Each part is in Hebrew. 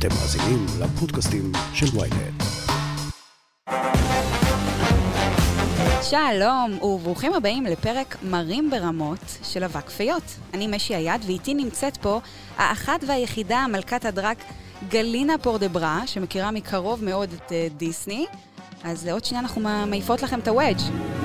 אתם מאזינים לפודקאסטים של ויינט. שלום, וברוכים הבאים לפרק מרים ברמות של אבק פיות. אני משי היד, ואיתי נמצאת פה האחת והיחידה, מלכת הדרק, גלינה פורדברה, שמכירה מקרוב מאוד את uh, דיסני. אז עוד שנייה אנחנו מעיפות לכם את הוודג'.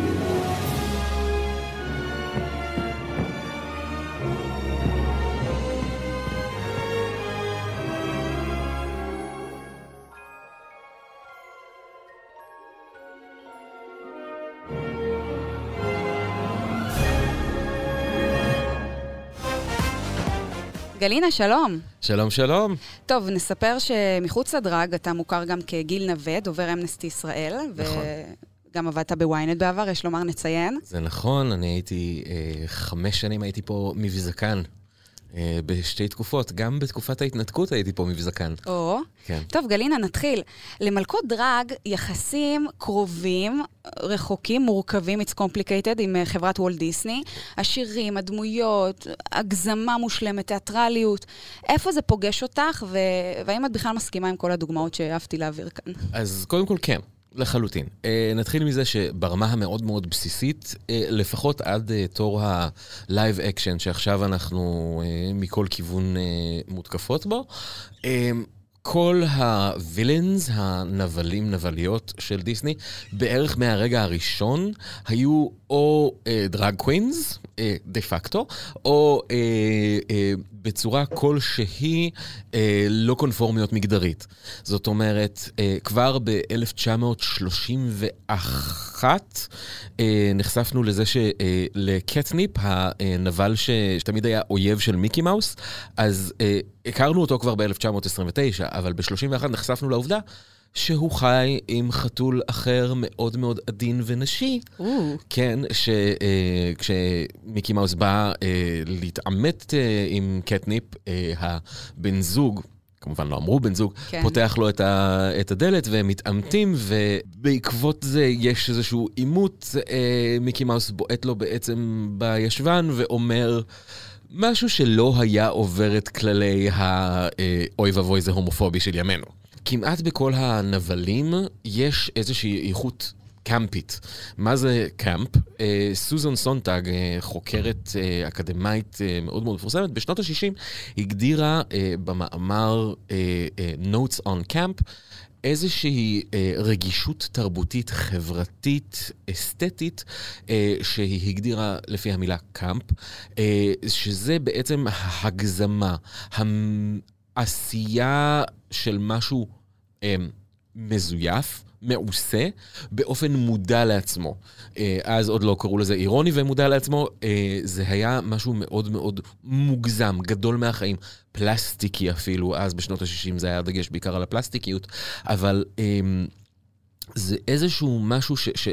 גלינה, שלום. שלום, שלום. טוב, נספר שמחוץ לדרג אתה מוכר גם כגיל נווה, דובר אמנסטי ישראל. נכון. וגם עבדת בוויינט בעבר, יש לומר, נציין. זה נכון, אני הייתי, אה, חמש שנים הייתי פה מבזקן. אה, בשתי תקופות, גם בתקופת ההתנתקות הייתי פה מבזקן. או. כן. טוב, גלינה, נתחיל. למלכות דרג יחסים קרובים, רחוקים, מורכבים, it's complicated, עם אה, חברת וולט דיסני. השירים, הדמויות, הגזמה מושלמת, תיאטרליות. איפה זה פוגש אותך, ו... והאם את בכלל מסכימה עם כל הדוגמאות שאהבתי להעביר כאן? אז קודם כל כן. לחלוטין. Uh, נתחיל מזה שברמה המאוד מאוד בסיסית, uh, לפחות עד uh, תור ה live action, שעכשיו אנחנו uh, מכל כיוון uh, מותקפות בו, uh, כל ה villains, הנבלים, נבליות של דיסני, בערך מהרגע הראשון היו או drag queens, דה פקטו, או אה, אה, בצורה כלשהי אה, לא קונפורמיות מגדרית. זאת אומרת, אה, כבר ב-1931 אה, נחשפנו לזה שלקטניפ, אה, הנבל ש... שתמיד היה אויב של מיקי מאוס, אז אה, הכרנו אותו כבר ב-1929, אבל ב-31 נחשפנו לעובדה שהוא חי עם חתול אחר מאוד מאוד עדין ונשי. Ooh. כן, שכשמיקי מאוס בא אה, להתעמת אה, עם קטניפ, אה, הבן זוג, כמובן לא אמרו בן זוג, כן. פותח לו את, ה, את הדלת והם מתעמתים, ובעקבות זה יש איזשהו עימות, אה, מיקי מאוס בועט לו בעצם בישבן ואומר... משהו שלא היה עובר את כללי האוי ואבוי זה הומופובי של ימינו. כמעט בכל הנבלים יש איזושהי איכות קמפית. מה זה קמפ? אה, סוזן סונטג, אה, חוקרת אה, אקדמאית אה, מאוד מאוד מפורסמת, בשנות ה-60 הגדירה אה, במאמר אה, אה, Notes on Camp איזושהי אה, רגישות תרבותית, חברתית, אסתטית, אה, שהיא הגדירה לפי המילה קאמפ, אה, שזה בעצם ההגזמה, העשייה של משהו מזויף. מעושה באופן מודע לעצמו. אה, אז עוד לא קראו לזה אירוני ומודע לעצמו, אה, זה היה משהו מאוד מאוד מוגזם, גדול מהחיים, פלסטיקי אפילו, אז בשנות ה-60 זה היה דגש בעיקר על הפלסטיקיות, אבל אמ, זה איזשהו משהו ש... ש...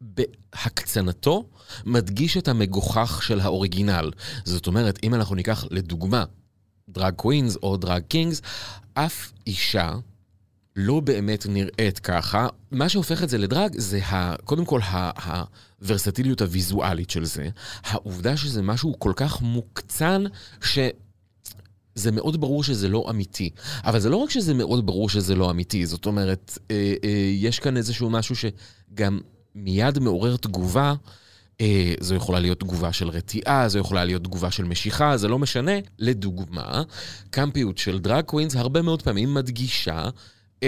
בהקצנתו מדגיש את המגוחך של האוריגינל. זאת אומרת, אם אנחנו ניקח לדוגמה drag queens או drag kings, אף אישה לא באמת נראית ככה. מה שהופך את זה לדרג זה ה, קודם כל הוורסטיליות הוויזואלית של זה, העובדה שזה משהו כל כך מוקצן, ש... זה מאוד ברור שזה לא אמיתי. אבל זה לא רק שזה מאוד ברור שזה לא אמיתי, זאת אומרת, אה, אה, יש כאן איזשהו משהו שגם מיד מעורר תגובה. אה, זו יכולה להיות תגובה של רתיעה, זו יכולה להיות תגובה של משיכה, זה לא משנה. לדוגמה, קמפיות של דרג קווינס הרבה מאוד פעמים מדגישה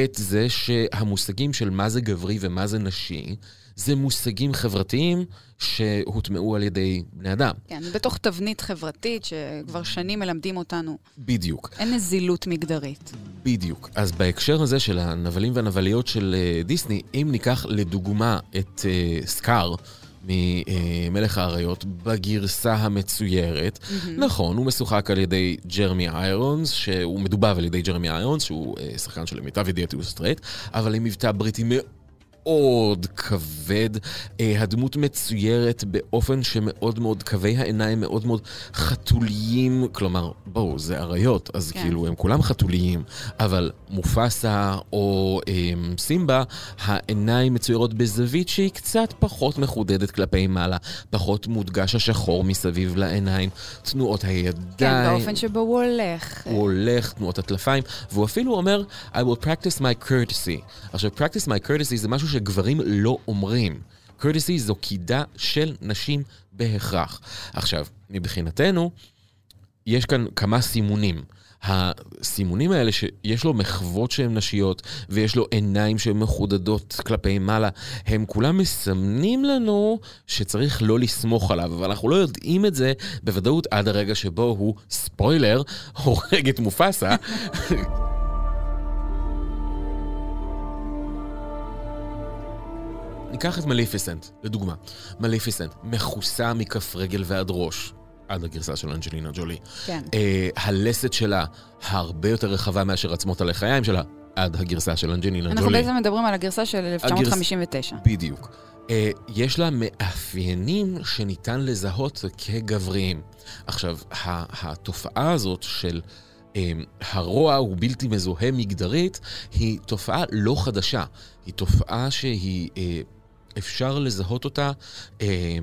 את זה שהמושגים של מה זה גברי ומה זה נשי, זה מושגים חברתיים שהוטמעו על ידי בני אדם. כן, בתוך תבנית חברתית שכבר שנים מלמדים אותנו. בדיוק. אין נזילות מגדרית. בדיוק. אז בהקשר הזה של הנבלים והנבליות של אה, דיסני, אם ניקח לדוגמה את uh, סקאר, ממלך האריות בגרסה המצוירת. Mm-hmm. נכון, הוא משוחק על ידי ג'רמי איירונס, שהוא מדובב על ידי ג'רמי איירונס, שהוא uh, שחקן של למיטב ידיעתי הוא סטרייט, אבל עם מבטא בריטי מאוד כבד. אה, הדמות מצוירת באופן שמאוד מאוד, קווי העיניים מאוד מאוד חתוליים. כלומר, בואו, זה אריות, אז כן. כאילו, הם כולם חתוליים. אבל מופסה או אה, סימבה, העיניים מצוירות בזווית שהיא קצת פחות מחודדת כלפי מעלה, פחות מודגש השחור מסביב לעיניים, תנועות הידיים. כן, באופן שבו הוא הולך. הוא הולך, תנועות הטלפיים, והוא אפילו אומר, I will practice my courtesy. עכשיו, practice my courtesy זה משהו שגברים לא אומרים. courtesy זו קידה של נשים בהכרח. עכשיו, מבחינתנו, יש כאן כמה סימונים. הסימונים האלה שיש לו מחוות שהן נשיות ויש לו עיניים שהן מחודדות כלפי מעלה, הם כולם מסמנים לנו שצריך לא לסמוך עליו, אבל אנחנו לא יודעים את זה בוודאות עד הרגע שבו הוא, ספוילר, הורג את מופסה. ניקח את מליפיסנט, לדוגמה. מליפיסנט, מכוסה מכף רגל ועד ראש. עד הגרסה של אנג'לינה ג'ולי. כן. אה, הלסת שלה הרבה יותר רחבה מאשר עצמות הלחיים שלה, עד הגרסה של אנג'לינה אנחנו ג'ולי. בעצם מדברים על הגרסה של 1959. בדיוק. אה, יש לה מאפיינים שניתן לזהות כגבריים. עכשיו, התופעה הזאת של אה, הרוע הוא בלתי מזוהה מגדרית, היא תופעה לא חדשה. היא תופעה שהיא, אה, אפשר לזהות אותה אה,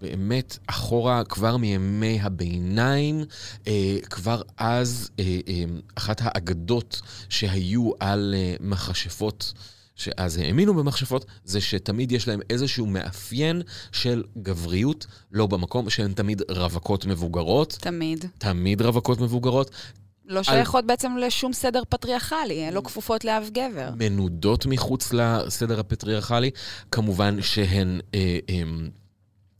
באמת אחורה כבר מימי הביניים, אה, כבר אז אה, אה, אחת האגדות שהיו על אה, מכשפות, שאז האמינו במכשפות, זה שתמיד יש להם איזשהו מאפיין של גבריות, לא במקום, שהן תמיד רווקות מבוגרות, תמיד. תמיד רווקות מבוגרות, לא שייכות בעצם לשום סדר פטריארכלי, הן לא כפופות לאף גבר. מנודות מחוץ לסדר הפטריארכלי, כמובן שהן אה, אה,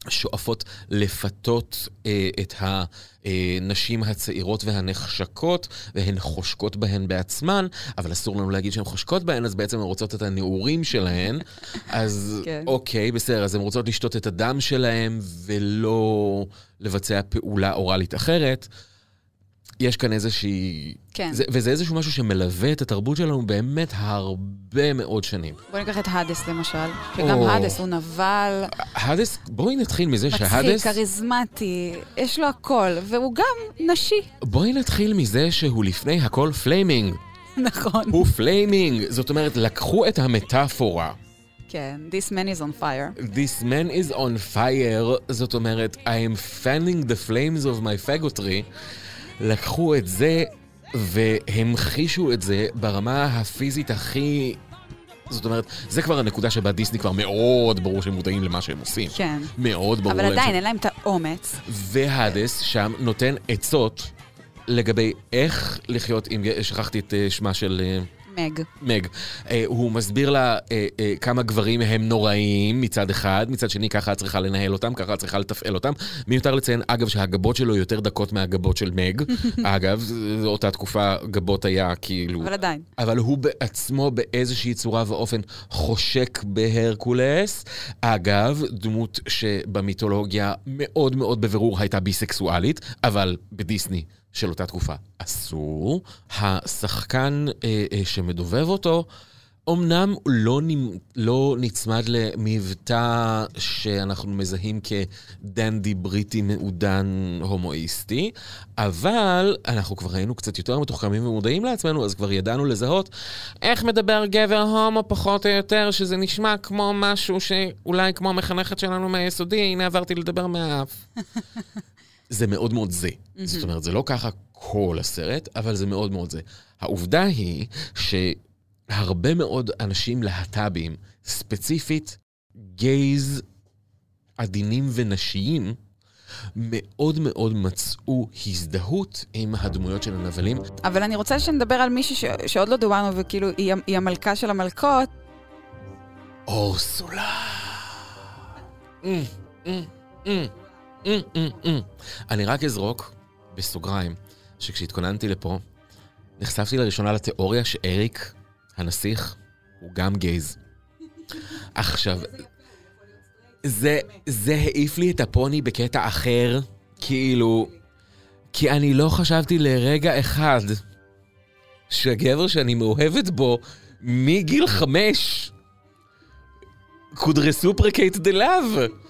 שואפות לפתות אה, את הנשים הצעירות והנחשקות, והן חושקות בהן בעצמן, אבל אסור לנו להגיד שהן חושקות בהן, אז בעצם הן רוצות את הנעורים שלהן. אז כן. אוקיי, בסדר, אז הן רוצות לשתות את הדם שלהן ולא לבצע פעולה אוראלית אחרת. יש כאן איזושהי... כן. זה, וזה איזשהו משהו שמלווה את התרבות שלנו באמת הרבה מאוד שנים. בוא ניקח את האדס למשל, שגם או. האדס הוא נבל, האדס, בואי נתחיל מזה מצחיק, שהאדס... כריזמטי, יש לו הכל, והוא גם נשי. בואי נתחיל מזה שהוא לפני הכל flaming. נכון. הוא flaming. זאת אומרת, לקחו את המטאפורה. כן, This man is on fire. This man is on fire, זאת אומרת, I am fanning the flames of my faggotry. לקחו את זה והמחישו את זה ברמה הפיזית הכי... זאת אומרת, זה כבר הנקודה שבה דיסני כבר מאוד ברור שהם מודעים למה שהם עושים. כן. מאוד ברור אבל להם עדיין ש- אין להם את האומץ. והאדס שם נותן עצות לגבי איך לחיות עם... שכחתי את אה, שמה של... מג. מג. אה, הוא מסביר לה אה, אה, כמה גברים הם נוראים מצד אחד, מצד שני ככה את צריכה לנהל אותם, ככה את צריכה לתפעל אותם. מיותר לציין, אגב, שהגבות שלו יותר דקות מהגבות של מג. אגב, זו אותה תקופה גבות היה כאילו... אבל עדיין. אבל הוא בעצמו באיזושהי צורה ואופן חושק בהרקולס. אגב, דמות שבמיתולוגיה מאוד מאוד בבירור הייתה ביסקסואלית, אבל בדיסני של אותה תקופה אסור. השחקן אה, אה, שמדובב אותו, אמנם לא, לא נצמד למבטא שאנחנו מזהים כדנדי בריטי מעודן הומואיסטי, אבל אנחנו כבר היינו קצת יותר מתוחכמים ומודעים לעצמנו, אז כבר ידענו לזהות איך מדבר גבר הומו פחות או יותר, שזה נשמע כמו משהו שאולי כמו המחנכת שלנו מהיסודי, הנה עברתי לדבר מהאף. זה מאוד מאוד זה. זאת אומרת, זה לא ככה כל הסרט, אבל זה מאוד מאוד זה. העובדה היא שהרבה מאוד אנשים להט"בים, ספציפית גייז עדינים ונשיים, מאוד מאוד מצאו הזדהות עם הדמויות של הנבלים. אבל אני רוצה שנדבר על מישהי ש... שעוד לא דיברנו, וכאילו, היא, היא המלכה של המלכות. אורסולה. Mm, mm, mm. אני רק אזרוק בסוגריים, שכשהתכוננתי לפה, נחשפתי לראשונה לתיאוריה שאריק, הנסיך, הוא גם גייז. עכשיו, זה, זה העיף לי את הפוני בקטע אחר, כאילו, כי אני לא חשבתי לרגע אחד שהגבר שאני מאוהבת בו מגיל חמש could reciprocate the love.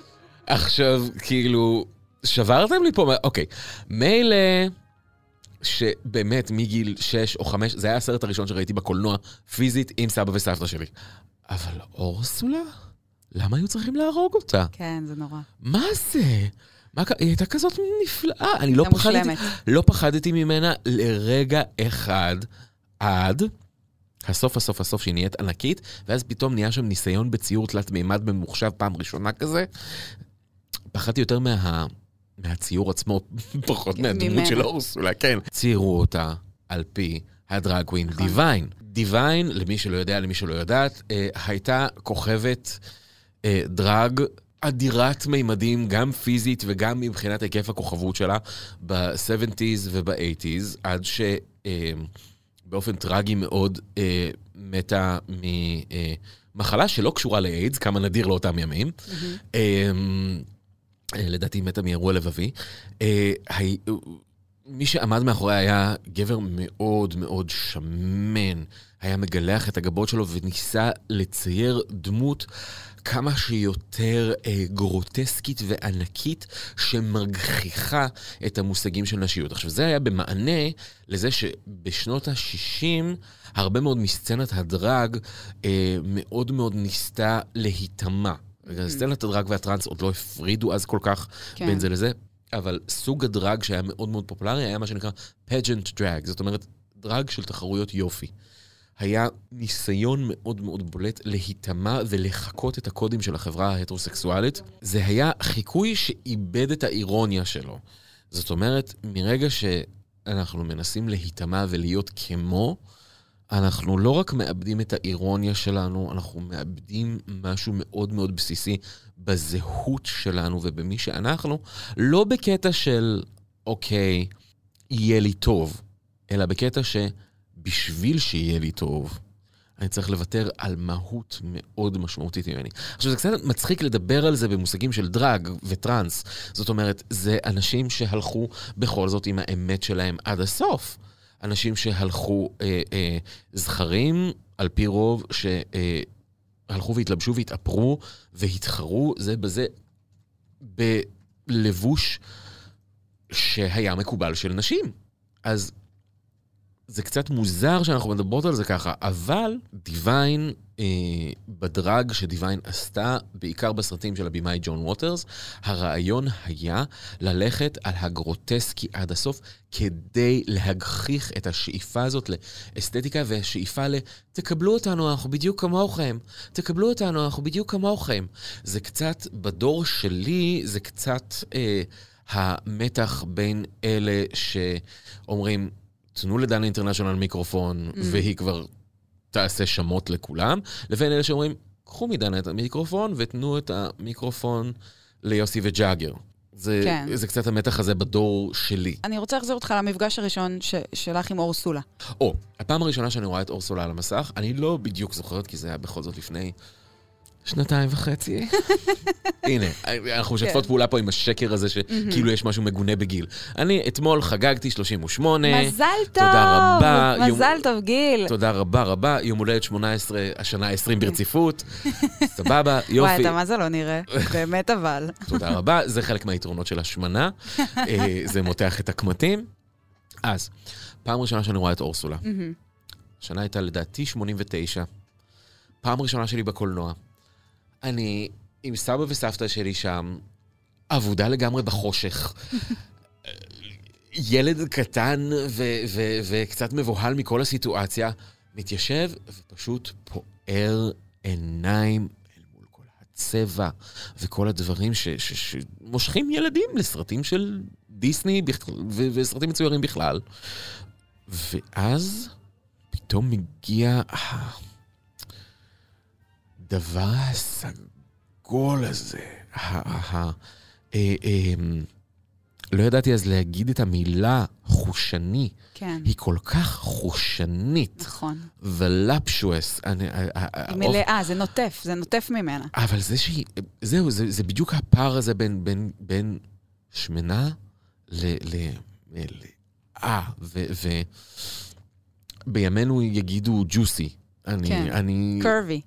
עכשיו, כאילו, שברתם לי פה, אוקיי, מילא שבאמת מגיל 6 או 5, זה היה הסרט הראשון שראיתי בקולנוע, פיזית, עם סבא וסבתא שלי. אבל אורסולה? למה היו צריכים להרוג אותה? כן, זה נורא. מה זה? מה, היא הייתה כזאת נפלאה. אני לא פחדתי, מושלמת. לא פחדתי ממנה לרגע אחד, עד הסוף הסוף הסוף שהיא נהיית ענקית, ואז פתאום נהיה שם ניסיון בציור תלת מימד ממוחשב פעם ראשונה כזה. פחדתי יותר מה... מהציור עצמו, פחות מהדמות ממנה. של אורסולה, כן. ציירו אותה על פי הדרג קווין נכון. דיוויין. דיוויין, למי שלא יודע, למי שלא יודעת, אה, הייתה כוכבת אה, דרג אדירת מימדים, גם פיזית וגם מבחינת היקף הכוכבות שלה, ב-70's וב-80's, עד שבאופן טרגי מאוד אה, מתה ממחלה שלא קשורה לאיידס, כמה נדיר לאותם ימים. אה, אה, לדעתי מתה מאירוע לבבי. אה, מי שעמד מאחוריה היה גבר מאוד מאוד שמן. היה מגלח את הגבות שלו וניסה לצייר דמות כמה שיותר אה, גרוטסקית וענקית שמגחיכה את המושגים של נשיות. עכשיו, זה היה במענה לזה שבשנות ה-60, הרבה מאוד מסצנת הדרג אה, מאוד מאוד ניסתה להיטמע. רגע, סצנת הדרג והטראנס עוד לא הפרידו אז כל כך כן. בין זה לזה, אבל סוג הדרג שהיה מאוד מאוד פופולרי היה מה שנקרא pageant drag, זאת אומרת, דרג של תחרויות יופי. היה ניסיון מאוד מאוד בולט להיטמע ולחקות את הקודים של החברה ההטרוסקסואלית. זה היה חיקוי שאיבד את האירוניה שלו. זאת אומרת, מרגע שאנחנו מנסים להיטמע ולהיות כמו, אנחנו לא רק מאבדים את האירוניה שלנו, אנחנו מאבדים משהו מאוד מאוד בסיסי בזהות שלנו ובמי שאנחנו, לא בקטע של, אוקיי, יהיה לי טוב, אלא בקטע שבשביל שיהיה לי טוב, אני צריך לוותר על מהות מאוד משמעותית ממני. עכשיו, זה קצת מצחיק לדבר על זה במושגים של דרג וטראנס. זאת אומרת, זה אנשים שהלכו בכל זאת עם האמת שלהם עד הסוף. אנשים שהלכו אה, אה, זכרים, על פי רוב, שהלכו והתלבשו והתאפרו והתחרו זה בזה בלבוש שהיה מקובל של נשים. אז זה קצת מוזר שאנחנו מדברות על זה ככה, אבל דיוויין, אה, בדרג שדיוויין עשתה, בעיקר בסרטים של הבמאי ג'ון ווטרס, הרעיון היה ללכת על הגרוטסקי עד הסוף, כדי להגחיך את השאיפה הזאת לאסתטיקה והשאיפה ל... תקבלו אותנו, אנחנו בדיוק כמוכם. תקבלו אותנו, אנחנו בדיוק כמוכם. זה קצת, בדור שלי, זה קצת אה, המתח בין אלה שאומרים, תנו לדנה אינטרנשיונל מיקרופון, mm. והיא כבר תעשה שמות לכולם, לבין אלה שאומרים, קחו מדנה את המיקרופון ותנו את המיקרופון ליוסי וג'אגר. זה, כן. זה קצת המתח הזה בדור שלי. אני רוצה להחזיר אותך למפגש הראשון ש- שלך עם אורסולה. או, הפעם הראשונה שאני רואה את אורסולה על המסך, אני לא בדיוק זוכרת, כי זה היה בכל זאת לפני שנתיים וחצי. הנה, אנחנו משתפות כן. פעולה פה עם השקר הזה, שכאילו יש משהו מגונה בגיל. אני אתמול חגגתי 38. מזל טוב! תודה רבה. מזל טוב, גיל. תודה רבה רבה, יום הולדת 18, השנה 20 ברציפות. סבבה, וואי, יופי. אתה מה זה לא נראה? באמת אבל. תודה רבה, זה חלק מהיתרונות של השמנה. אה, זה מותח את הקמטים. אז, פעם ראשונה שאני רואה את אורסולה. השנה הייתה לדעתי 89. פעם ראשונה שלי בקולנוע. אני עם סבא וסבתא שלי שם, אבודה לגמרי בחושך. ילד קטן ו- ו- וקצת מבוהל מכל הסיטואציה, מתיישב ופשוט פוער עיניים אל מול כל הצבע וכל הדברים שמושכים ילדים לסרטים של דיסני וסרטים מצוירים בכלל. ואז פתאום מגיע הדבר הסגול הזה. אה, אה, לא ידעתי אז להגיד את המילה חושני. כן, היא כל כך חושנית נכון. ולפשואס. אני- ה- ה- היא מלאה, זה נוטף, זה נוטף ממנה. אבל זה שהיא... זהו, זה, זה בדיוק הפער הזה בין, בין, בין שמנה ל... ל... ל... אה, ו... ו... בימינו יגידו ג'וסי. אני... כן. אני... קרבי.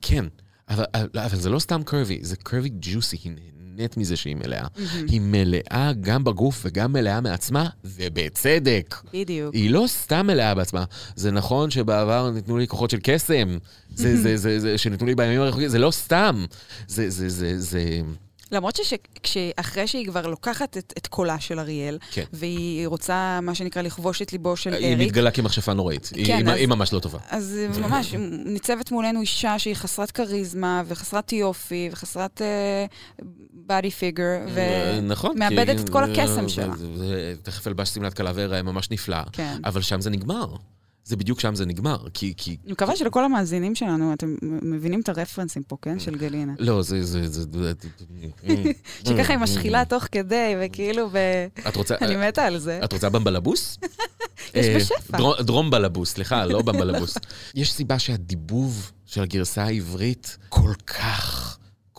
כן. אבל, אבל זה לא סתם קרבי, זה קרבי ג'וסי, היא נהנית מזה שהיא מלאה. היא מלאה גם בגוף וגם מלאה מעצמה, ובצדק. בדיוק. היא לא סתם מלאה בעצמה. זה נכון שבעבר ניתנו לי כוחות של קסם, זה, זה, זה, זה, שניתנו לי בימים הרחוקים, זה לא סתם. זה, זה, זה, זה... למרות שאחרי שהיא כבר לוקחת את, את קולה של אריאל, כן. והיא רוצה, מה שנקרא, לכבוש את ליבו של היא אריק, מתגלה כמכשפה נוראית. היא, כן, היא, אז- היא ממש לא טובה. אז ממש, ניצבת מולנו אישה שהיא חסרת כריזמה, וחסרת יופי, וחסרת בדי פיגר, אה, נכון. ומאבדת כי- את כל הקסם אה, שלה. תכף אלבש שמלת כלה ויראה ממש נפלא. כן. אבל שם זה נגמר. זה בדיוק שם זה נגמר. כי... כי... אני מקווה שלכל המאזינים שלנו, אתם מבינים את הרפרנסים פה, כן? של גלינה. לא, זה... זה, זה, שככה היא משחילה תוך כדי, וכאילו, ב... את רוצה... אני מתה על זה. את רוצה במבלבוס? יש אה, בשפע. דרום בלבוס, סליחה, לא במבלבוס. יש סיבה שהדיבוב של הגרסה העברית כל כך...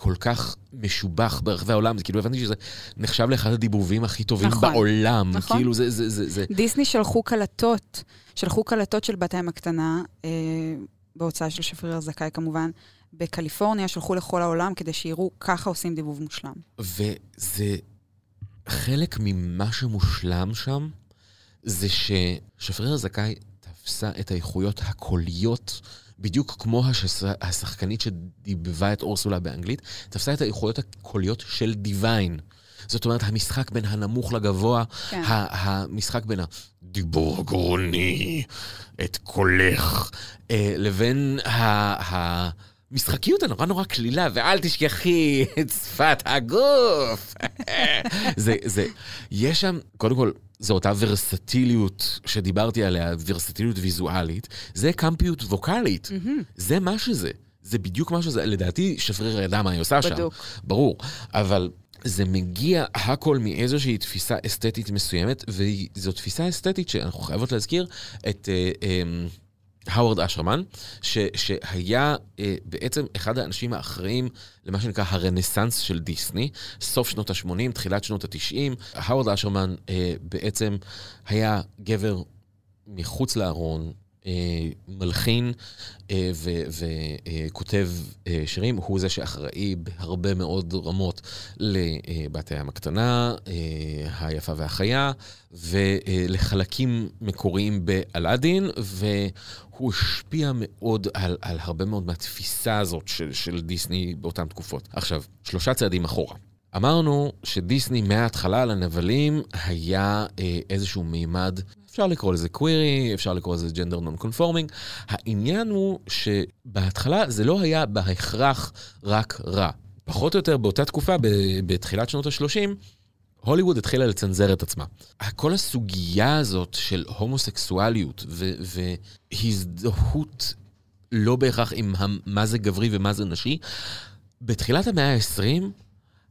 כל כך משובח ברחבי העולם, זה כאילו הבנתי שזה נחשב לאחד הדיבובים הכי טובים נכון, בעולם. נכון. כאילו זה, זה, זה, זה... דיסני שלחו קלטות, שלחו קלטות של בת הים הקטנה, אה, בהוצאה של שפריר זכאי כמובן, בקליפורניה, שלחו לכל העולם כדי שיראו ככה עושים דיבוב מושלם. וזה חלק ממה שמושלם שם, זה ששפריר זכאי תפסה את האיכויות הקוליות, בדיוק כמו השס... השחקנית שדיבבה את אורסולה באנגלית, תפסה את האיכויות הקוליות של דיוויין. זאת אומרת, המשחק בין הנמוך לגבוה, כן. המשחק בין הדיבור הגרוני, את קולך, אה, לבין ה... ה... משחקיות הנורא נורא קלילה, ואל תשכחי את שפת הגוף. זה, זה, יש שם, קודם כל, זו אותה ורסטיליות שדיברתי עליה, ורסטיליות ויזואלית, זה קמפיות ווקאלית. זה מה שזה. זה בדיוק מה שזה. לדעתי, שפריר ידע מה היא עושה שם. בדוק. ברור. אבל זה מגיע הכל מאיזושהי תפיסה אסתטית מסוימת, וזו תפיסה אסתטית שאנחנו חייבות להזכיר את... אה, אה, האוורד אשרמן, ש, שהיה אה, בעצם אחד האנשים האחראים למה שנקרא הרנסאנס של דיסני, סוף שנות ה-80, תחילת שנות ה-90. האוורד אשרמן אה, בעצם היה גבר מחוץ לארון, מלחין אה, וכותב אה, שירים, הוא זה שאחראי בהרבה מאוד רמות לבת הים הקטנה, אה, היפה והחיה, ולחלקים מקוריים באלאדין, והוא השפיע מאוד על, על הרבה מאוד מהתפיסה הזאת של, של דיסני באותן תקופות. עכשיו, שלושה צעדים אחורה. אמרנו שדיסני מההתחלה על הנבלים היה אה, איזשהו מימד, אפשר לקרוא לזה קווירי, אפשר לקרוא לזה ג'נדר נון קונפורמינג. העניין הוא שבהתחלה זה לא היה בהכרח רק רע. פחות או יותר באותה תקופה, בתחילת שנות ה-30, הוליווד התחילה לצנזר את עצמה. כל הסוגיה הזאת של הומוסקסואליות והזדהות לא בהכרח עם מה זה גברי ומה זה נשי, בתחילת המאה ה-20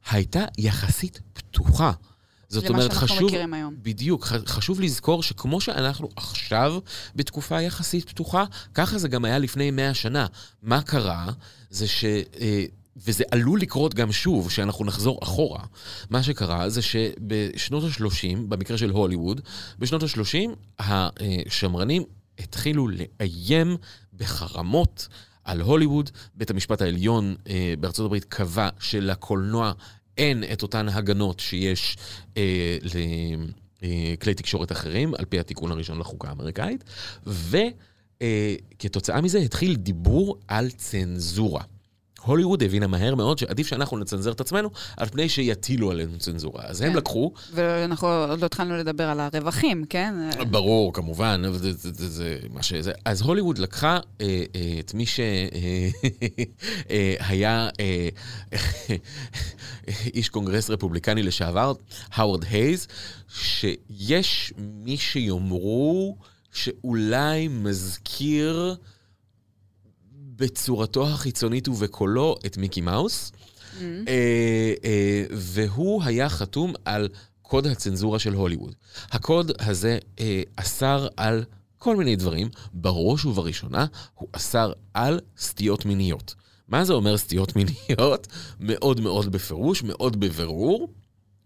הייתה יחסית פתוחה. זאת למה אומרת, שאנחנו חשוב... מכירים היום. בדיוק, חשוב לזכור שכמו שאנחנו עכשיו בתקופה יחסית פתוחה, ככה זה גם היה לפני 100 שנה. מה קרה? זה ש... אה, וזה עלול לקרות גם שוב, שאנחנו נחזור אחורה. מה שקרה זה שבשנות ה-30, במקרה של הוליווד, בשנות ה-30 השמרנים התחילו לאיים בחרמות על הוליווד. בית המשפט העליון אה, בארצות הברית קבע שלקולנוע אין את אותן הגנות שיש אה, לכלי תקשורת אחרים, על פי התיקון הראשון לחוקה האמריקאית, וכתוצאה מזה התחיל דיבור על צנזורה. הוליווד הבינה מהר מאוד שעדיף שאנחנו נצנזר את עצמנו, על פני שיטילו עלינו צנזורה. אז הם כן. לקחו, ואנחנו עוד לא התחלנו לדבר על הרווחים, כן? ברור, כמובן, זה, זה, זה, זה מה שזה. אז הוליווד לקחה אה, אה, את מי שהיה אה, איש קונגרס רפובליקני לשעבר, האוורד הייז, שיש מי שיאמרו שאולי מזכיר בצורתו החיצונית ובקולו את מיקי מאוס. Mm-hmm. אה, אה, והוא היה חתום על קוד הצנזורה של הוליווד. הקוד הזה אה, אסר על כל מיני דברים, בראש ובראשונה הוא אסר על סטיות מיניות. מה זה אומר סטיות מיניות? מאוד מאוד בפירוש, מאוד בבירור,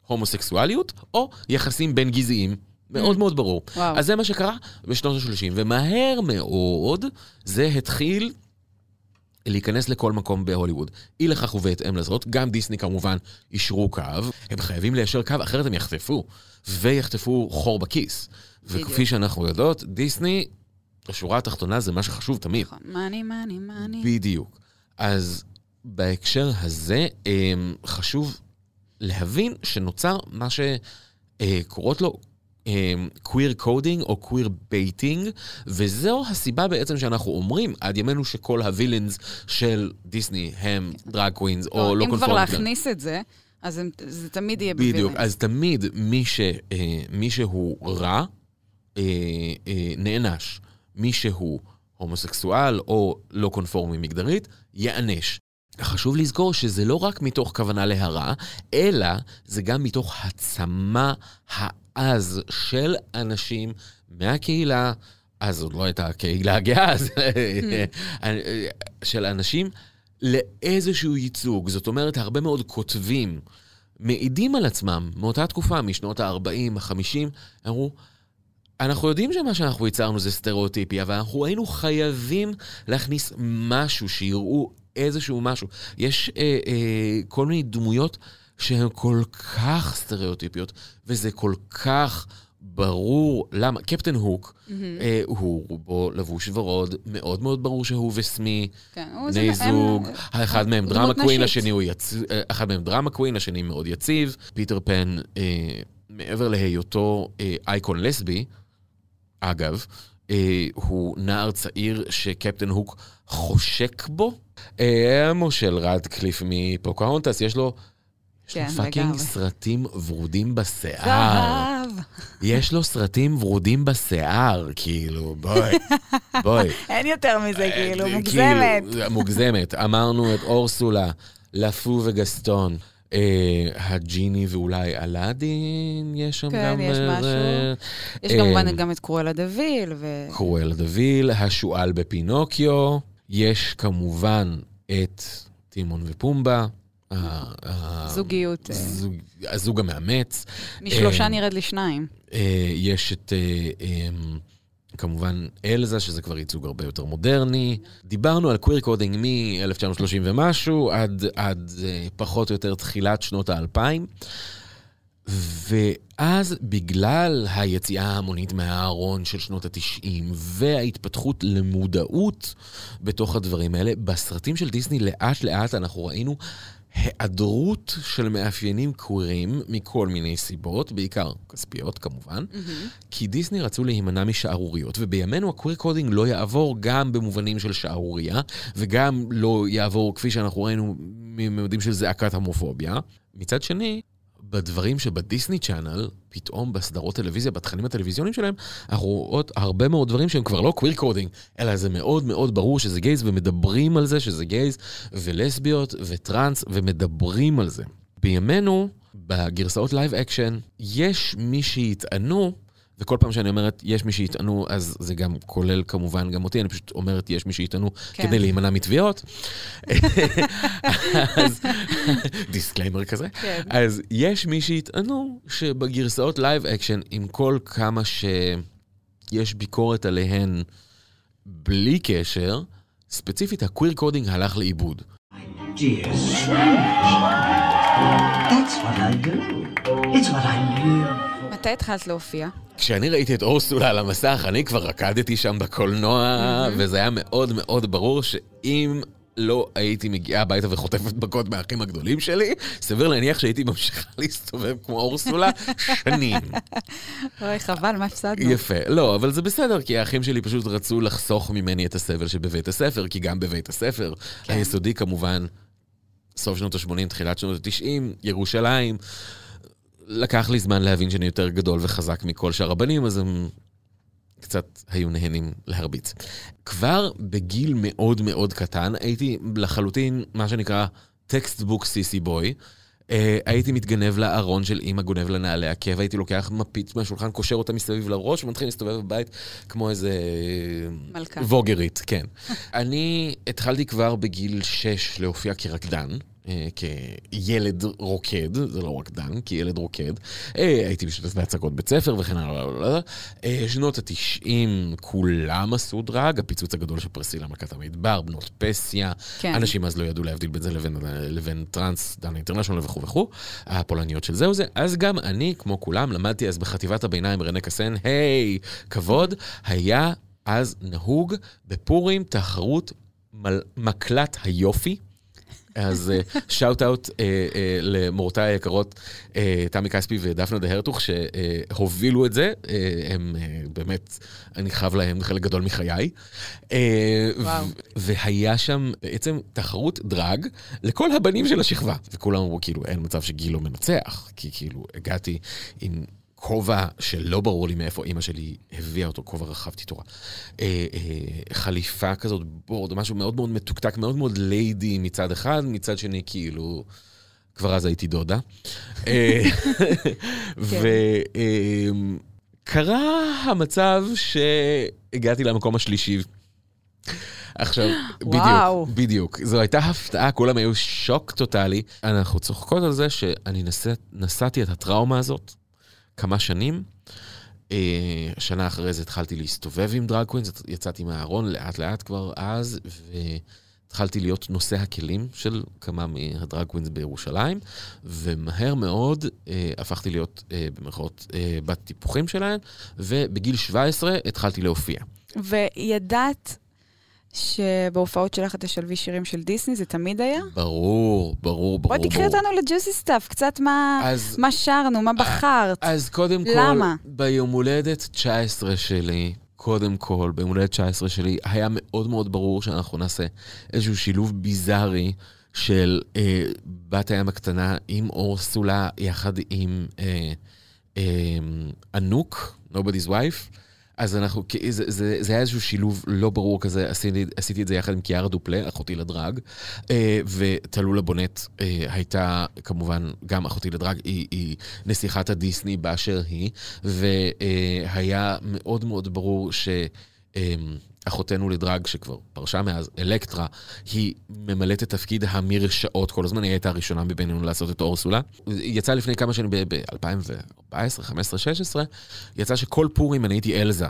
הומוסקסואליות או יחסים בין גזעיים. מאוד מאוד ברור. וואו. אז זה מה שקרה בשנות ה-30, ומהר מאוד זה התחיל להיכנס לכל מקום בהוליווד. אי לכך ובהתאם לזאת, גם דיסני כמובן יישרו קו, הם חייבים ליישר קו, אחרת הם יחטפו, ויחטפו חור בכיס. וכפי שאנחנו יודעות, דיסני, השורה התחתונה זה מה שחשוב תמיד. נכון, money, money, money. בדיוק. אז בהקשר הזה, אמ, חשוב להבין שנוצר מה שקוראות לו queer coding או queer baiting, וזו הסיבה בעצם שאנחנו אומרים עד ימינו שכל ה villains של דיסני הם drag queens או לא אם כבר. להכניס את זה, אז הם- זה תמיד יהיה בדיוק, ב villains. אז תמיד מי, ש, אה, מי שהוא רע, אה, אה, נענש. מי שהוא הומוסקסואל או לא קונפורמי מגדרית, ייענש. חשוב לזכור שזה לא רק מתוך כוונה להרע, אלא זה גם מתוך הצמא העז של אנשים מהקהילה, אז עוד לא הייתה הקהילה הגאה, אז של אנשים לאיזשהו ייצוג. זאת אומרת, הרבה מאוד כותבים מעידים על עצמם מאותה תקופה, משנות ה-40, ה-50, אמרו, אנחנו יודעים שמה שאנחנו ייצרנו זה סטריאוטיפי, אבל אנחנו היינו חייבים להכניס משהו, שיראו איזשהו משהו. יש אה, אה, כל מיני דמויות שהן כל כך סטריאוטיפיות, וזה כל כך ברור למה. קפטן הוק, אה, הוא רובו לבוש ורוד, מאוד מאוד ברור שהוא וסמי, כן, בני הם- זוג, האחד מהם דרמה קווין. השני הוא יציב, אחד מהם דרמה קווין, השני מאוד יציב. פיטר פן, אה, מעבר להיותו אה, אייקון לסבי, אגב, אה, הוא נער צעיר שקפטן הוק חושק בו. אה, מושל רטקליף מפוקהונטס, יש לו... יש לו כן, fucking לגמרי. סרטים ורודים בשיער. זהב. יש לו סרטים ורודים בשיער, כאילו, בואי, בואי. אין יותר מזה, כאילו, אה, מוגזמת. כאילו, מוגזמת. אמרנו את אורסולה, לפו וגסטון. אה, הג'יני ואולי אלאדין, יש שם כן, גם... יש אה, משהו. יש אה, כמובן גם את קרואלה דוויל, ו... קרואלה דוויל, השועל בפינוקיו, יש כמובן את טימון ופומבה. זוגיות. אה, זוג- הזוג המאמץ. משלושה אה, נרד לשניים. אה, יש את, כמובן, אלזה, שזה כבר ייצוג הרבה יותר מודרני. דיברנו על queer coding מ-1930 ומשהו עד, עד פחות או יותר תחילת שנות האלפיים. ואז בגלל היציאה ההמונית מהארון של שנות ה-90 וההתפתחות למודעות בתוך הדברים האלה, בסרטים של דיסני לאט לאט אנחנו ראינו היעדרות של מאפיינים קווירים מכל מיני סיבות, בעיקר כספיות כמובן, כי דיסני רצו להימנע משערוריות, ובימינו ה queer coding לא יעבור גם במובנים של שערורייה, וגם לא יעבור, כפי שאנחנו ראינו, מממדים של זעקת הומופוביה. מצד שני, בדברים שבדיסני צ'אנל, פתאום בסדרות טלוויזיה, בתכנים הטלוויזיוניים שלהם, אנחנו רואות הרבה מאוד דברים שהם כבר לא queer coding, אלא זה מאוד מאוד ברור שזה gays, ומדברים על זה שזה gays, ולסביות, וטראנס, ומדברים על זה. בימינו, בגרסאות live action, יש מי שיטענו, וכל פעם שאני אומרת יש מי שיטענו, אז זה גם כולל כמובן גם אותי, אני פשוט אומרת יש מי שיטענו כן. כדי להימנע מתביעות. אז disclaimer כזה. כן. אז יש מי שיטענו שבגרסאות live action, עם כל כמה שיש ביקורת עליהן בלי קשר, ספציפית ה queer coding הלך לאיבוד. Dear strange. That's what I do. It's what I live for. מתי התחלת להופיע? כשאני ראיתי את אורסולה על המסך, אני כבר רקדתי שם בקולנוע, וזה היה מאוד מאוד ברור שאם לא הייתי מגיעה הביתה וחוטפת מכות מהאחים הגדולים שלי, סביר להניח שהייתי ממשיכה להסתובב כמו אורסולה שנים. אוי, חבל, מה הפסדנו? יפה. לא, אבל זה בסדר, כי האחים שלי פשוט רצו לחסוך ממני את הסבל שבבית הספר, כי גם בבית הספר, כן. היסודי כמובן, סוף שנות ה-80, תחילת שנות ה-90, ירושלים, לקח לי זמן להבין שאני יותר גדול וחזק מכל שאר הבנים, אז הם קצת היו נהנים להרביץ. כבר בגיל מאוד מאוד קטן, הייתי לחלוטין, מה שנקרא, textbook sissy boy. אה, הייתי מתגנב לארון של אימא, גונב לה נעלי עקב, הייתי לוקח מפית מהשולחן, קושר אותה מסביב לראש, ומתחיל להסתובב בבית כמו איזה... מלכה. ווגרית, כן. אני התחלתי כבר בגיל 6 להופיע כרקדן, כילד רוקד, זה לא רקדן, כילד רוקד. אה, הייתי משתתף בהצגות בית ספר וכן הלאה. לא, לא, לא. אה, שנות ה-90, כולם עשו דרג, הפיצוץ הגדול של פרסילה מלכת המדבר, בנות פסיה. כן. אנשים אז לא ידעו להבדיל בין זה לבין, לבין טראנס, דנה אינטרנשיונל וכו' וכו', הפולניות של זה וזה. אז גם אני, כמו כולם, למדתי אז בחטיבת הביניים רנה קסן, היי, כבוד, היה אז נהוג בפורים תחרות מל- מקלט היופי. אז שאוט אאוט למורותיי היקרות, אה, תמי כספי ודפנה דה הרטוך, שהובילו את זה. אה, הם אה, באמת, אני חייב להם חלק גדול מחיי. אה, וואו. והיה שם בעצם תחרות דרג לכל הבנים של השכבה. וכולם אמרו, כאילו, אין מצב שגיל לא מנצח, כי כאילו, הגעתי עם... כובע שלא ברור לי מאיפה אימא שלי הביאה אותו, כובע רחב תיתורה. אה, אה, חליפה כזאת, בורד, משהו מאוד מאוד מתוקתק, מאוד מאוד ליידי מצד אחד, מצד שני כאילו, כבר אז הייתי דודה. אה, וקרה המצב שהגעתי למקום השלישי. עכשיו, וואו. בדיוק, בדיוק. זו הייתה הפתעה, כולם היו שוק טוטאלי. אנחנו צוחקות על זה שאני נסע, נסעתי את הטראומה הזאת כמה שנים. אה, שנה אחרי זה התחלתי להסתובב עם drag queens, יצאתי מהארון לאט לאט כבר אז, והתחלתי להיות נושא הכלים של כמה מה drag queens בירושלים, ומהר מאוד אה, הפכתי להיות אה, במרכאות אה, בת טיפוחים שלהן, ובגיל 17 התחלתי להופיע. וידעת שבהופעות שלך את תשלבי שירים של דיסני, זה תמיד היה? ברור, ברור, ברור. בואי תקחי. אותנו ל juicy stuff, קצת מה, אז- מה שרנו, מה בחרת. אז קודם כל, למה? ביום הולדת 19 שלי, קודם כל, ביום הולדת 19 שלי, היה מאוד מאוד ברור שאנחנו נעשה איזשהו שילוב ביזארי של אה, בת הים הקטנה עם אורסולה, יחד עם אה, אה, ענוק, Nobody's Wife. אז אנחנו, זה, זה, זה היה איזשהו שילוב לא ברור כזה, עשיתי, עשיתי את זה יחד עם קיארה דופלה, אחותי לדרג, אה, וטלולה בונט אה, הייתה כמובן גם אחותי לדרג, היא, היא נסיכת הדיסני באשר היא, והיה מאוד מאוד ברור ש... אחותנו לדרג, שכבר פרשה מאז, אלקטרה, היא ממלאת את תפקיד המרשעות כל הזמן, היא הייתה הראשונה מבינינו לעשות את אורסולה. יצאה לפני כמה שנים, ב-2014, 15, 16, יצא שכל פורים אני הייתי אלזה.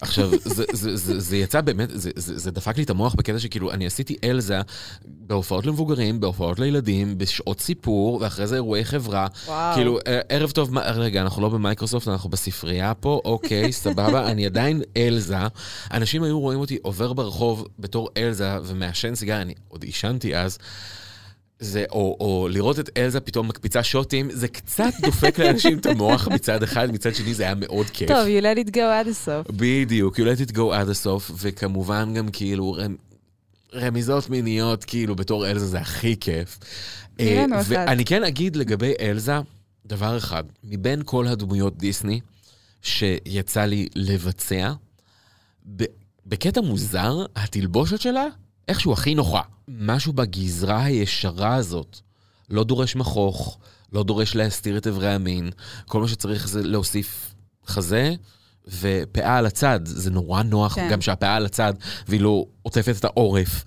עכשיו, זה, זה, זה, זה יצא באמת, זה, זה, זה דפק לי את המוח בקטע שכאילו, אני עשיתי אלזה בהופעות למבוגרים, בהופעות לילדים, בשעות סיפור, ואחרי זה אירועי חברה. וואו. כאילו, אה, ערב טוב, מה- רגע, אנחנו לא במייקרוסופט, אנחנו בספרייה פה, אוקיי, סבבה, אני עדיין אלזה. אנשים היו רואים אותי עובר ברחוב בתור אלזה ומעשן סיגריה, אני עוד עישנתי אז. זה, או, או לראות את אלזה פתאום מקפיצה שוטים, זה קצת דופק לאנשים את המוח מצד אחד, מצד שני זה היה מאוד כיף. טוב, you let it go עד הסוף. בדיוק, you let it go עד הסוף, וכמובן גם כאילו רמ... רמיזות מיניות, כאילו בתור אלזה זה הכי כיף. אה. ואני כן אגיד לגבי אלזה, דבר אחד, מבין כל הדמויות דיסני שיצא לי לבצע, בקטע מוזר, התלבושת שלה איכשהו הכי נוחה. משהו בגזרה הישרה הזאת לא דורש מכוך, לא דורש להסתיר את אברי המין, כל מה שצריך זה להוסיף חזה ופאה על הצד. זה נורא נוח כן. גם שהפאה על הצד והיא לא עוטפת את העורף.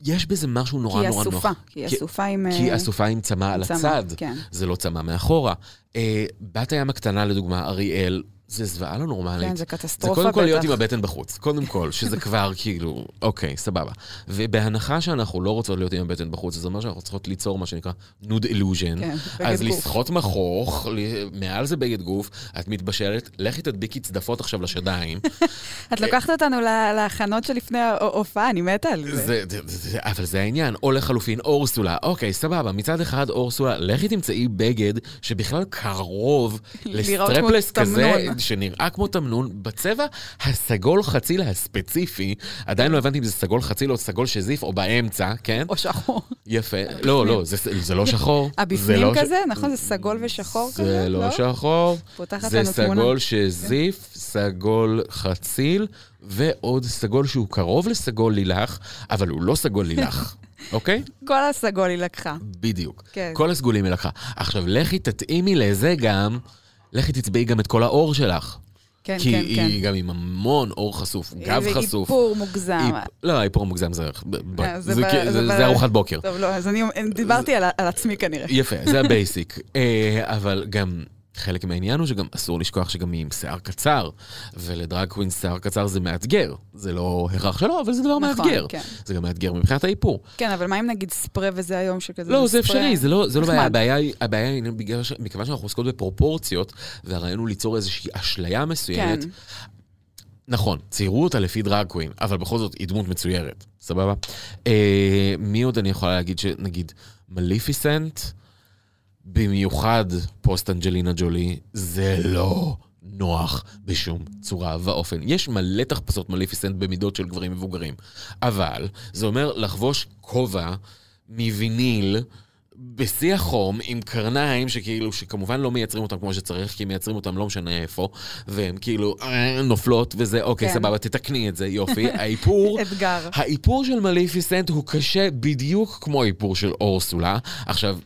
יש בזה משהו נורא היא נורא נוח. אסופה, כי היא אסופה עם... כי אה, אסופה עם צמא על הצד. כן. זה לא צמא מאחורה. אה, בת הים הקטנה, לדוגמה, אריאל, זה זוועה לא נורמלית. כן, זה זה קטסטרופה קודם כל להיות בטח. עם הבטן בחוץ. קודם כל, שזה כבר כאילו, אוקיי, סבבה. ובהנחה שאנחנו לא רוצות להיות עם הבטן בחוץ, זה אומר שאנחנו צריכות ליצור מה שנקרא נוד illusion. כן, אז. לסחוט מכוך, מעל זה בגד גוף, את מתבשלת, לכי תדביקי צדפות עכשיו לשדיים. את לוקחת אותנו להכנות שלפני ההופעה, אני מתה על זה. זה, זה, זה, זה, אבל זה העניין. או לחלופין, אורסולה. אוקיי, סבבה. מצד אחד, אורסולה, לכי תמצאי בגד שבכלל קרוב לסטרפלס כזה, תמנון. שנראה כמו תמנון, בצבע הסגול חציל הספציפי. עדיין לא הבנתי אם זה סגול חציל או סגול שזיף, או באמצע, כן? או שחור. יפה. לא, לא, זה, לא שחור. הבפנים לא ש- כזה, נכון? זה סגול ושחור כזה? זה לא שחור. פותחת זה לנו תמונה. סגול שזיף, סגול חציל, ועוד סגול שהוא קרוב לסגול לילך, אבל הוא לא סגול לילך, אוקיי? כל הסגול היא לקחה. בדיוק. כן. כל הסגולים היא לקחה. עכשיו, לכי תתאימי לזה גם, לכי תצבעי גם את כל העור שלך. כן, כי כן, היא כן. גם עם המון עור חשוף, גב חשוף. איפור מוגזם. איפ- לא, האיפור מוגזם זה... אה, זה זה ב- כ- זה זה- זה ארוחת בוקר. טוב, לא, אז אני דיברתי על על עצמי כנראה. יפה, זה ה basic. אה, אבל גם חלק מהעניין הוא שגם אסור לשכוח שגם היא עם שיער קצר, ול drag queen שיער קצר זה מאתגר. זה לא הכרח שלו, אבל זה דבר נכון, מאתגר. כן. זה גם מאתגר מבחינת האיפור. כן, אבל מה אם נגיד ספרי וזה היום שכזה... לא, זה אפשרי, זה לא, זה לא. בעיה. הבעיה היא, הבעיה היא בגלל ש... מכיוון שאנחנו עוסקות בפרופורציות, והרעיון הוא ליצור איזושהי אשליה מסוימת. כן. נכון, ציירו אותה לפי דרג קווין, אבל בכל זאת היא דמות מצוירת, סבבה? אה, מי עוד אני יכולה להגיד שנגיד מליפיסנט, במיוחד פוסט אנג'לינה ג'ולי, זה לא נוח בשום צורה ואופן. יש מלא תחפושות מליפיסנט במידות של גברים מבוגרים, אבל זה אומר לחבוש כובע מוויניל. בשיא החום, עם קרניים שכאילו, שכמובן לא מייצרים אותם כמו שצריך, כי מייצרים אותם לא משנה איפה, והם כאילו אה, נופלות וזה, אוקיי, כן. סבבה, תתקני את זה, יופי. האיפור, אתגר. האיפור של מליפיסנט הוא קשה בדיוק כמו האיפור של אורסולה. עכשיו,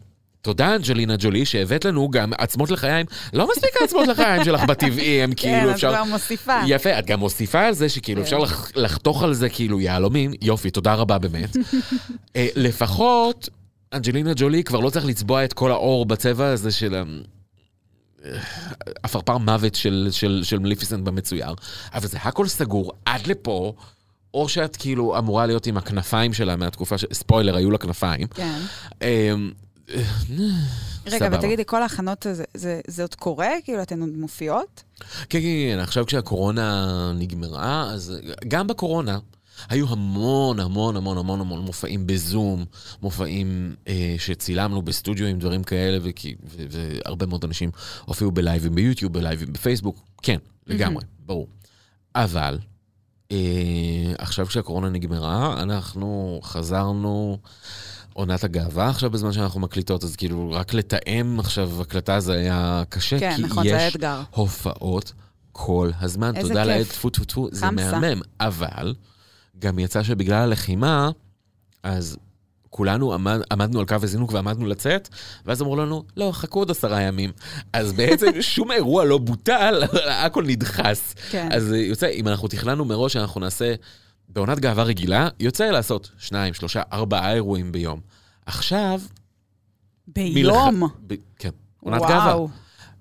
תודה אנג'לינה ג'ולי שהבאת לנו גם עצמות לחיים. לא מספיק העצמות לחיים שלך בטבעי, הם כן, כאילו את אפשר... כבר מוסיפה. יפה, את גם מוסיפה על זה שכאילו כן. אפשר לח- לחתוך על זה כאילו יהלומים. יופי, תודה רבה באמת. אה, לפחות אנג'לינה ג'ולי כבר לא צריך לצבוע את כל האור בצבע הזה של... ה- עפרפר מוות של, של, של מליפיסנט במצויר, אבל זה הכל סגור עד לפה, או שאת כאילו אמורה להיות עם הכנפיים שלה מהתקופה ש... ספוילר, היו לה כנפיים. כן. אמ, רגע. ותגידי, כל ההכנות הזה, זה- זה עוד קורה? כאילו, אתן עוד מופיעות? כן, כן, כן, עכשיו כשהקורונה נגמרה, אז גם בקורונה היו המון המון המון המון המון מופעים בזום, מופעים אה, שצילמנו בסטודיו עם דברים כאלה, וכי- ו- והרבה מאוד אנשים הופיעו בלייבים ביוטיוב, בלייבים בפייסבוק, כן, לגמרי, ברור. אבל אה, עכשיו כשהקורונה נגמרה, אנחנו חזרנו... עונת הגאווה עכשיו בזמן שאנחנו מקליטות, אז כאילו רק לתאם עכשיו הקלטה זה היה קשה, כן, כי נכון, יש. הופעות כל הזמן. איזה תודה. לאל, טפו טפו טפו, זה. מהמם. אבל גם יצא שבגלל הלחימה, אז כולנו עמד, עמדנו על קו הזינוק ועמדנו לצאת, ואז אמרו לנו, לא, חכו עוד עשרה ימים. אז בעצם שום אירוע לא בוטל, הכל נדחס. כן. אז יוצא, אם אנחנו תכננו מראש שאנחנו נעשה בעונת גאווה רגילה, יוצא לעשות שניים, שלושה, ארבעה אירועים ביום. עכשיו, ביום. מלכ- ב... כן, עונת גאווה. וואו.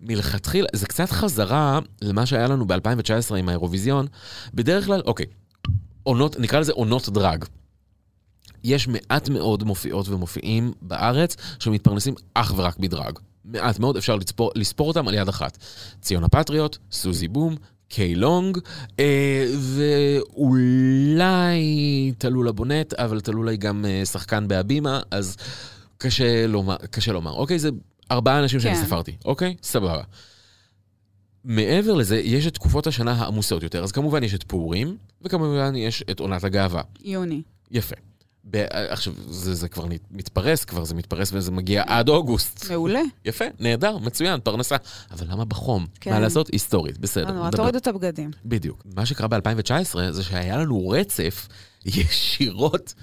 מלכתחילה, זה קצת חזרה למה שהיה לנו ב-2019 עם האירוויזיון. בדרך כלל, אוקיי, עונות, נקרא לזה עונות דרג. יש מעט מאוד מופיעות ומופיעים בארץ שמתפרנסים אך ורק מדרג. מעט מאוד, אפשר לספור, לספור אותם על יד אחת. ציון הפטריוט, סוזי בום, קיי לונג, אה, ואולי טלולה בונט, אבל טלולה היא גם אה, שחקן בהבימה, אז קשה לומר, קשה לומר. אוקיי, זה ארבעה אנשים שאני כן. ספרתי, אוקיי? סבבה. מעבר לזה, יש את תקופות השנה העמוסות יותר, אז כמובן יש את פורים, וכמובן יש את עונת הגאווה. יוני. יפה. ב- עכשיו, זה, זה כבר מתפרס, כבר זה מתפרס וזה מגיע עד אוגוסט. מעולה. יפה, נהדר, מצוין, פרנסה. אבל למה בחום? כן. מה לעשות? היסטורית, בסדר. נדבר. תורידו את הבגדים. בדיוק. מה שקרה ב-2019 זה שהיה לנו רצף ישירות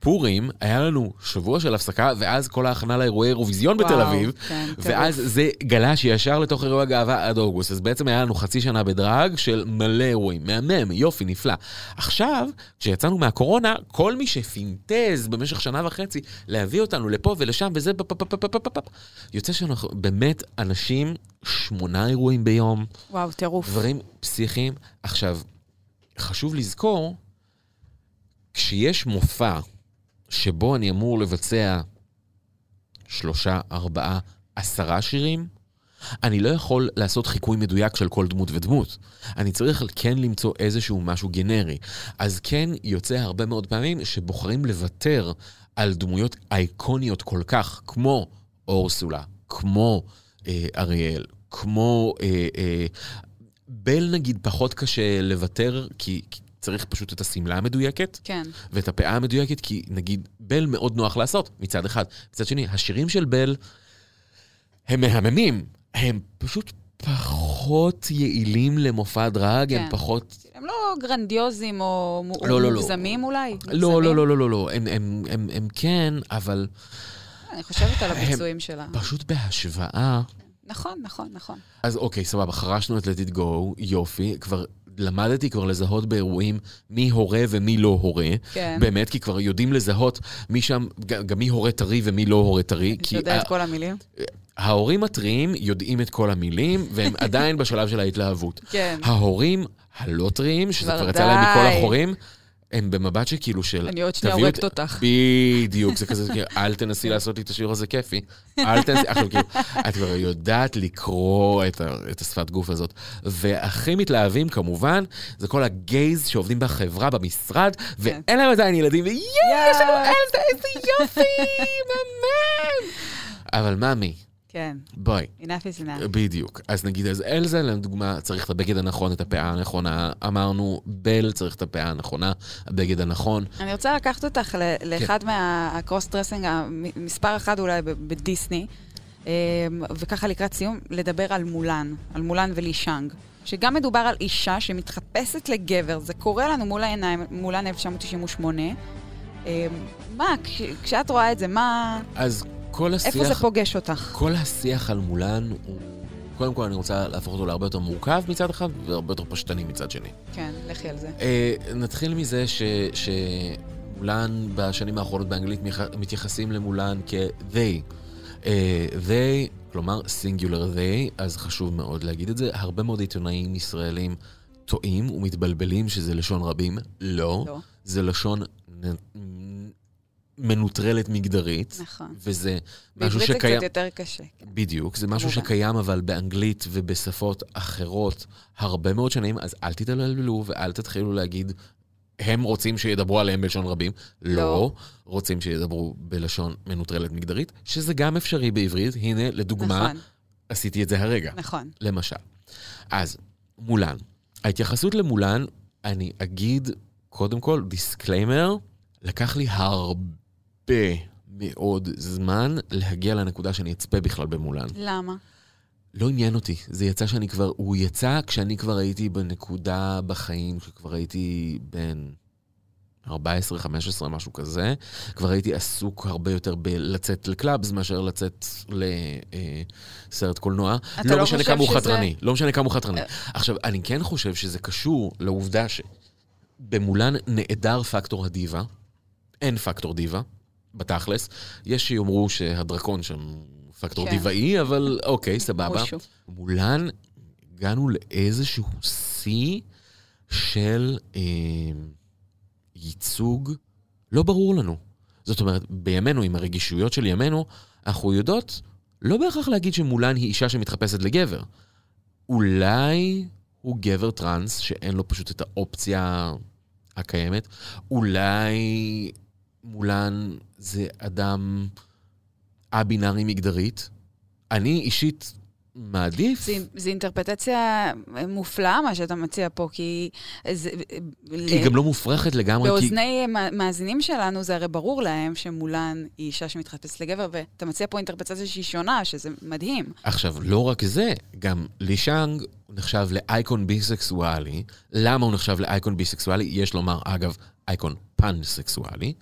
מפורים, היה לנו שבוע של הפסקה, ואז כל ההכנה לאירועי אירוויזיון בתל אביב, כן, ואז זה גלש ישר לתוך אירועי הגאווה עד אוגוסט. אז בעצם היה לנו חצי שנה בדרג של מלא אירועים. מהמם, יופי, נפלא. עכשיו, כשיצאנו מהקורונה, כל מי שפינטז במשך שנה וחצי להביא אותנו לפה ולשם וזה, יוצא שאנחנו באמת אנשים, שמונה אירועים ביום. וואו, טירוף. דברים פסיכיים. עכשיו, חשוב לזכור, כשיש מופע שבו אני אמור לבצע שלושה, ארבעה, עשרה שירים, אני לא יכול לעשות חיקוי מדויק של כל דמות ודמות. אני צריך כן למצוא איזשהו משהו גנרי. אז כן יוצא הרבה מאוד פעמים שבוחרים לוותר על דמויות אייקוניות כל כך, כמו אורסולה, כמו אה, אריאל, כמו... אה, אה, בל נגיד פחות קשה לוותר, כי, כי צריך פשוט את השמלה המדויקת כן. ואת הפאה המדויקת, כי נגיד בל מאוד נוח לעשות מצד אחד. מצד שני, השירים של בל הם מהממים, הם פשוט פחות יעילים למופע דרג, הם כן. פחות... הם לא גרנדיוזים או לא, לא, לא. מוגזמים אולי? לא? לא, לא, לא, לא, לא, הם, הם, הם, הם כן, אבל אני חושבת על הביצועים שלה. פשוט בהשוואה נכון, נכון, נכון. אז אוקיי, סבבה, חרשנו את let it go, יופי, כבר למדתי כבר לזהות באירועים מי הורה ומי לא הורה. כן. באמת, כי כבר יודעים לזהות מי שם, גם מי הורה טרי ומי לא הורה טרי. אתה יודע ה- את כל המילים? ההורים הטריים יודעים את כל המילים, והם עדיין בשלב של ההתלהבות. כן. ההורים הלא טריים, שזה כבר יצא להם מכל. החורים, הם במבט שכאילו של... אני עוד שנייה הורגת אותך. בדיוק, זה כזה, כאילו, אל תנסי לעשות לי את השיעור הזה כיפי. אל תנסי, עכשיו כאילו, את כבר יודעת לקרוא את, ה, את השפת גוף הזאת. והכי מתלהבים כמובן, זה כל הגייז שעובדים בחברה, במשרד, ואין להם עדיין ילדים, ויואו, יש לנו אלזה, איזה יופי, מהמם. אבל ממי, כן. בואי. enough is enough. בדיוק. אז נגיד, אז אלזה, לדוגמה, צריך את הבגד הנכון, את הפאה הנכונה. אמרנו, בל צריך את הפאה הנכונה, הבגד הנכון. אני רוצה לקחת אותך ל- לאחד מה cross dressing, המספר אחד אולי בדיסני, אמ, וככה לקראת סיום, לדבר על מולן, על מולן ולי שאנג. שגם מדובר על אישה שמתחפשת לגבר, זה קורה לנו מול העיניים, מולן 1998. אמ, מה, כש- כשאת רואה את זה, מה... אז כל השיח... איפה זה פוגש אותך? כל השיח על מולן הוא... קודם כל, אני רוצה להפוך אותו להרבה יותר מורכב מצד אחד, והרבה יותר פשטני מצד שני. כן, לכי על זה. אה, נתחיל מזה ש... שמולן בשנים האחרונות באנגלית מתייח- מתייחסים למולן כ-they. אה, they, כלומר singular they, אז חשוב מאוד להגיד את זה. הרבה מאוד עיתונאים ישראלים טועים ומתבלבלים שזה לשון רבים. לא. לא. זה לשון נ- מנוטרלת מגדרית. נכון. וזה משהו בעברית זה שקיים... קצת יותר קשה. בדיוק, זה משהו כמובן. שקיים אבל באנגלית ובשפות אחרות הרבה מאוד שנים, אז אל תתעללו ואל תתחילו להגיד, הם רוצים שידברו עליהם בלשון רבים. לא. לא. רוצים שידברו בלשון מנוטרלת מגדרית, שזה גם אפשרי בעברית. הנה, לדוגמה, נכון, עשיתי את זה הרגע. נכון. למשל. אז, מולן. ההתייחסות למולן, אני אגיד, קודם כל, disclaimer, לקח לי הרבה מאוד זמן להגיע לנקודה שאני אצפה בכלל במולן. למה? לא עניין אותי. זה יצא שאני כבר, הוא יצא כשאני כבר הייתי בנקודה בחיים, כשכבר הייתי בן 14, 15, משהו כזה. כבר הייתי עסוק הרבה יותר בלצאת לקלאבס מאשר לצאת לסרט קולנוע. אתה לא לא משנה כמה הוא שזה- חתרני. לא משנה כמה הוא חתרני. עכשיו, אני כן חושב שזה קשור לעובדה שבמולן נעדר פקטור הדיבה. אין פקטור דיבה, בתכלס. יש שיאמרו שהדרקון שם פקטור כן. דיבאי, אבל אוקיי, סבבה. משהו. מולן הגענו לאיזשהו שיא של אה, ייצוג לא ברור לנו. זאת אומרת, בימינו, עם הרגישויות של ימינו, אנחנו יודעות לא בהכרח להגיד שמולן היא אישה שמתחפשת לגבר. אולי הוא גבר טראנס שאין לו פשוט את האופציה הקיימת. אולי מולן זה אדם א-בינארי מגדרית. אני אישית מעדיף... זה, זה אינטרפטציה מופלאה, מה שאתה מציע פה, כי... זה, היא גם לא מופרכת לגמרי, כי... באוזני מא- מאזינים שלנו זה הרי ברור להם שמולן היא אישה שמתחפשת לגבר, ואתה מציע פה אינטרפטציה שהיא שונה, שזה מדהים. עכשיו, לא רק זה, גם לי שאנג נחשב לאייקון ביסקסואלי. למה הוא נחשב לאייקון ביסקסואלי? יש לומר, אגב, אייקון פאנסקסואלי.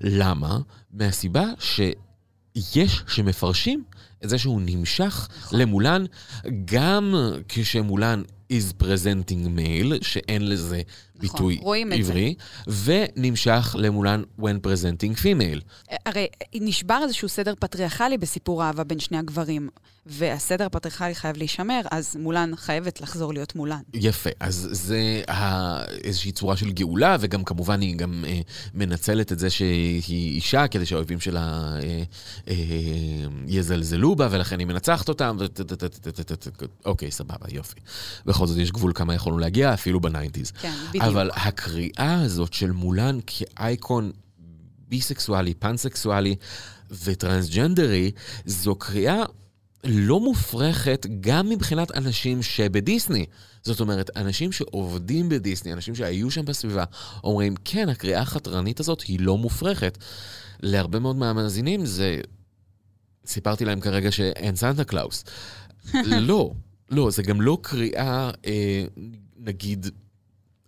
למה? מהסיבה שיש שמפרשים את זה שהוא נמשך. למולן, גם כשמולן is presenting male, שאין לזה ביטוי נכון, רואים את זה. עברי, ונמשך למולן when presenting female. הרי נשבר איזשהו סדר פטריארכלי בסיפור האהבה בין שני הגברים, והסדר הפטריארכלי חייב להישמר, אז מולן חייבת לחזור להיות מולן. יפה, אז זה. איזושהי צורה של גאולה, וגם כמובן היא גם אה, מנצלת את זה שהיא אישה, כדי שהאויבים שלה אה, אה, יזלזלו בה, ולכן היא מנצחת אותם, ו... אוקיי, סבבה, יופי. בכל זאת יש גבול כמה יכולנו להגיע, אפילו בניינטיז. כן, בדיוק. אבל הקריאה הזאת של מולן כאייקון ביסקסואלי, פאנסקסואלי וטרנסג'נדרי, זו קריאה לא מופרכת גם מבחינת אנשים שבדיסני. זאת אומרת, אנשים שעובדים בדיסני, אנשים שהיו שם בסביבה, אומרים, כן, הקריאה החתרנית הזאת היא לא מופרכת. להרבה מאוד מהמאזינים זה... סיפרתי להם כרגע שאין סנטה קלאוס. לא, לא, זה גם לא קריאה, אה, נגיד,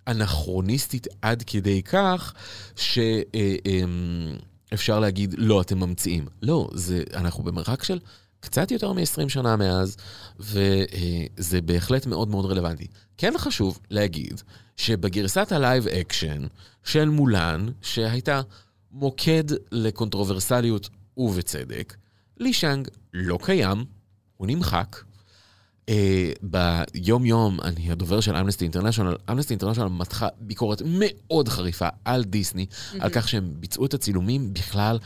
אנכרוניסטית עד כדי כך שאפשר להגיד, לא, אתם ממציאים. לא, זה, אנחנו במרחק של קצת יותר מ-20 שנה מאז, וזה בהחלט מאוד מאוד רלוונטי. כן חשוב להגיד שבגרסת ה live action של מולן, שהייתה מוקד לקונטרוברסליות ובצדק, לי שאנג לא קיים, הוא נמחק. אה, ביום-יום, אני הדובר של אמנסטי אינטרנשיונל, אמנסטי אינטרנשיונל מתחה ביקורת מאוד חריפה על דיסני, אמ-המ. על כך שהם ביצעו את הצילומים בכלל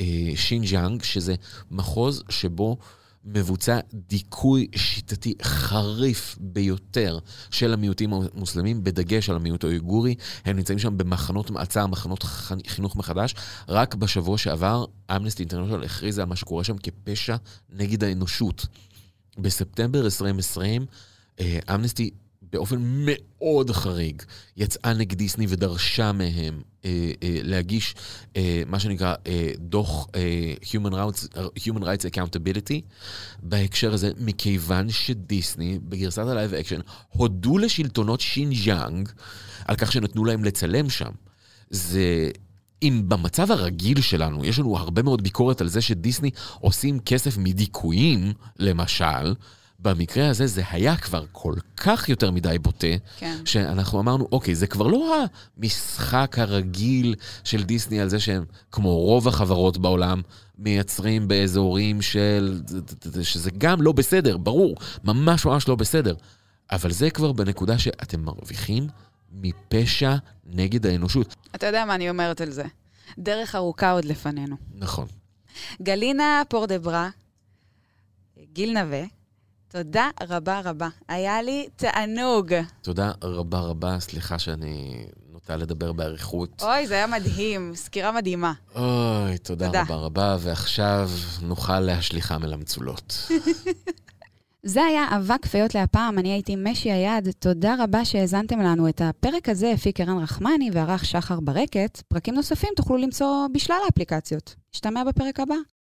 בשינג'אנג, אה, שזה מחוז שבו מבוצע דיכוי שיטתי חריף ביותר של המיעוטים המוסלמים, בדגש על המיעוט האויגורי. הם נמצאים שם במחנות מעצר, מחנות חינוך מחדש. רק בשבוע שעבר, אמנסטי אינטרנשיונל הכריזה על מה שקורה שם כפשע נגד האנושות. בספטמבר 2020, אמנסטי באופן מאוד חריג יצאה נגד דיסני ודרשה מהם אה, אה, להגיש אה, מה שנקרא אה, דוח אה, Human, Rights, Human Rights Accountability בהקשר הזה, מכיוון שדיסני בגרסת ה live action הודו לשלטונות שינג'אנג על כך שנתנו להם לצלם שם. זה... אם במצב הרגיל שלנו, יש לנו הרבה מאוד ביקורת על זה שדיסני עושים כסף מדיכויים, למשל, במקרה הזה זה היה כבר כל כך יותר מדי בוטה, כן. שאנחנו אמרנו, אוקיי, זה כבר לא המשחק הרגיל של דיסני על זה שהם, כמו רוב החברות בעולם, מייצרים באזורים של... שזה גם לא בסדר, ברור, ממש ממש לא בסדר. אבל זה כבר בנקודה שאתם מרוויחים מפשע נגד האנושות. אתה יודע מה אני אומרת על זה. דרך ארוכה עוד לפנינו. נכון. גלינה פורדברה, גיל נווה, תודה רבה רבה. היה לי תענוג. תודה רבה רבה, סליחה שאני נוטה לדבר באריכות. אוי, זה היה מדהים, סקירה מדהימה. אוי, תודה, תודה. רבה רבה, ועכשיו נוכל להשליכם אל המצולות. זה היה אבק פיות להפעם, אני הייתי משי היד. תודה רבה שהאזנתם לנו. את הפרק הזה הפיק ערן רחמני וערך שחר ברקת. פרקים נוספים תוכלו למצוא בשלל האפליקציות. נשתמע בפרק הבא.